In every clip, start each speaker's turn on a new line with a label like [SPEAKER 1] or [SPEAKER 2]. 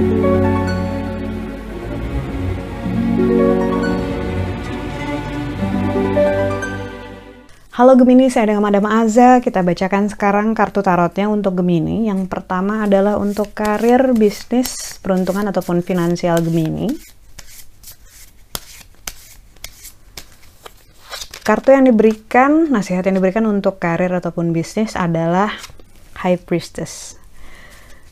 [SPEAKER 1] Halo Gemini, saya dengan Madam Aza. Kita bacakan sekarang kartu tarotnya untuk Gemini. Yang pertama adalah untuk karir, bisnis, peruntungan ataupun finansial Gemini. Kartu yang diberikan, nasihat yang diberikan untuk karir ataupun bisnis adalah High Priestess.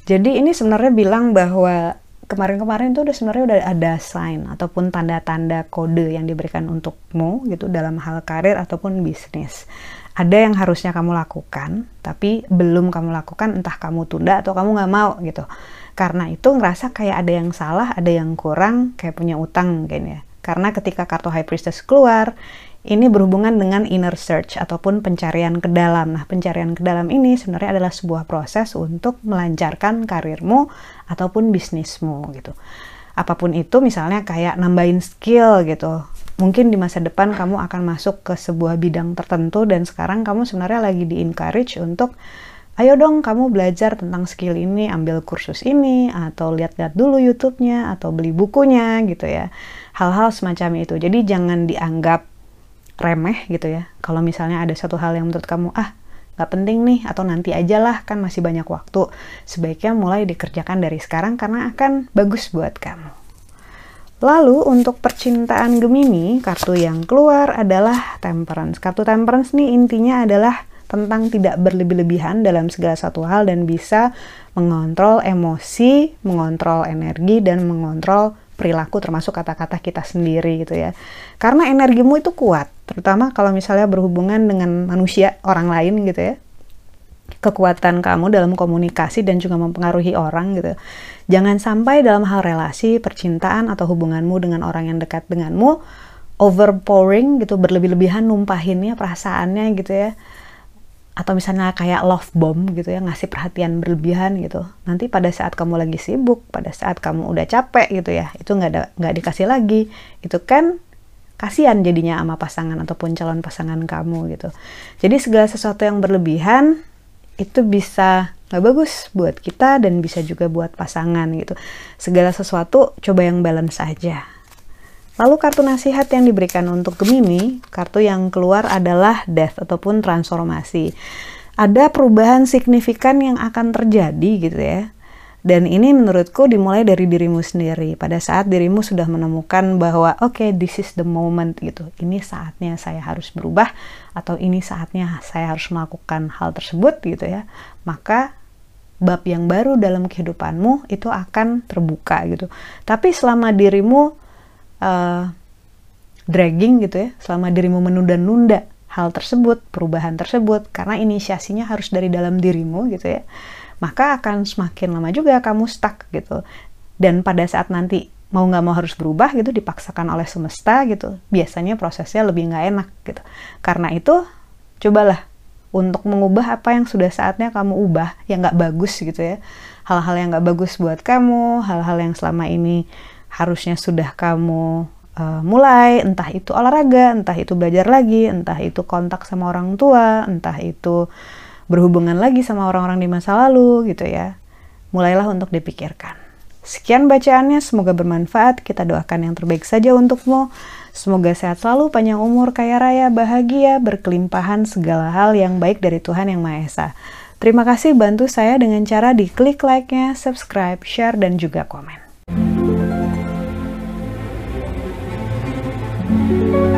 [SPEAKER 1] Jadi ini sebenarnya bilang bahwa kemarin-kemarin itu udah sebenarnya udah ada sign ataupun tanda-tanda kode yang diberikan untukmu gitu dalam hal karir ataupun bisnis. Ada yang harusnya kamu lakukan, tapi belum kamu lakukan, entah kamu tunda atau kamu nggak mau gitu. Karena itu ngerasa kayak ada yang salah, ada yang kurang, kayak punya utang mungkin ya. Karena ketika kartu High Priestess keluar, ini berhubungan dengan inner search ataupun pencarian ke dalam. Nah, pencarian ke dalam ini sebenarnya adalah sebuah proses untuk melancarkan karirmu ataupun bisnismu gitu. Apa pun itu misalnya kayak nambahin skill gitu. Mungkin di masa depan kamu akan masuk ke sebuah bidang tertentu dan sekarang kamu sebenarnya lagi di encourage untuk ayo dong kamu belajar tentang skill ini, ambil kursus ini, atau lihat-lihat dulu YouTube-nya, atau beli bukunya gitu ya. Hal-hal semacam itu. Jadi jangan dianggap remeh gitu ya. Kalau misalnya ada satu hal yang menurut kamu, ah nggak penting nih atau nanti aja lah kan masih banyak waktu. Sebaiknya mulai dikerjakan dari sekarang karena akan bagus buat kamu. Lalu untuk percintaan Gemini, kartu yang keluar adalah Temperance. Kartu Temperance nih intinya adalah tentang tidak berlebih-lebihan dalam segala satu hal dan bisa mengontrol emosi, mengontrol energi, dan mengontrol perilaku termasuk kata-kata kita sendiri gitu ya. Karena energimu itu kuat, terutama kalau misalnya berhubungan dengan manusia, orang lain gitu ya. Kekuatan kamu dalam komunikasi dan juga mempengaruhi orang gitu. Jangan sampai dalam hal relasi, percintaan atau hubunganmu dengan orang yang dekat denganmu overpouring gitu, berlebih-lebihan numpahinnya perasaannya gitu ya atau misalnya kayak love bomb gitu ya ngasih perhatian berlebihan gitu nanti pada saat kamu lagi sibuk pada saat kamu udah capek gitu ya itu nggak ada nggak dikasih lagi itu kan kasihan jadinya sama pasangan ataupun calon pasangan kamu gitu jadi segala sesuatu yang berlebihan itu bisa nggak bagus buat kita dan bisa juga buat pasangan gitu segala sesuatu coba yang balance saja Lalu kartu nasihat yang diberikan untuk Gemini, kartu yang keluar adalah death ataupun transformasi. Ada perubahan signifikan yang akan terjadi gitu ya. Dan ini menurutku dimulai dari dirimu sendiri. Pada saat dirimu sudah menemukan bahwa oke okay, this is the moment gitu. Ini saatnya saya harus berubah atau ini saatnya saya harus melakukan hal tersebut gitu ya. Maka bab yang baru dalam kehidupanmu itu akan terbuka gitu. Tapi selama dirimu uh, dragging gitu ya selama dirimu menunda-nunda hal tersebut perubahan tersebut karena inisiasinya harus dari dalam dirimu gitu ya maka akan semakin lama juga kamu stuck gitu. Dan pada saat nanti mau nggak mau harus berubah gitu dipaksakan oleh semesta gitu biasanya prosesnya lebih nggak enak gitu. Karena itu cobalah untuk mengubah apa yang sudah saatnya kamu ubah yang nggak bagus gitu ya. Hal-hal yang nggak bagus buat kamu hal-hal yang selama ini harusnya sudah kamu uh, mulai, entah itu olahraga, entah itu belajar lagi, entah itu kontak sama orang tua, entah itu berhubungan lagi sama orang-orang di masa lalu gitu ya. Mulailah untuk dipikirkan. Sekian bacaannya, semoga bermanfaat. Kita doakan yang terbaik saja untukmu. Semoga sehat selalu, panjang umur, kaya raya, bahagia, berkelimpahan segala hal yang baik dari Tuhan Yang Maha Esa. Terima kasih bantu saya dengan cara diklik like-nya, subscribe, share, dan juga komen. Thank you.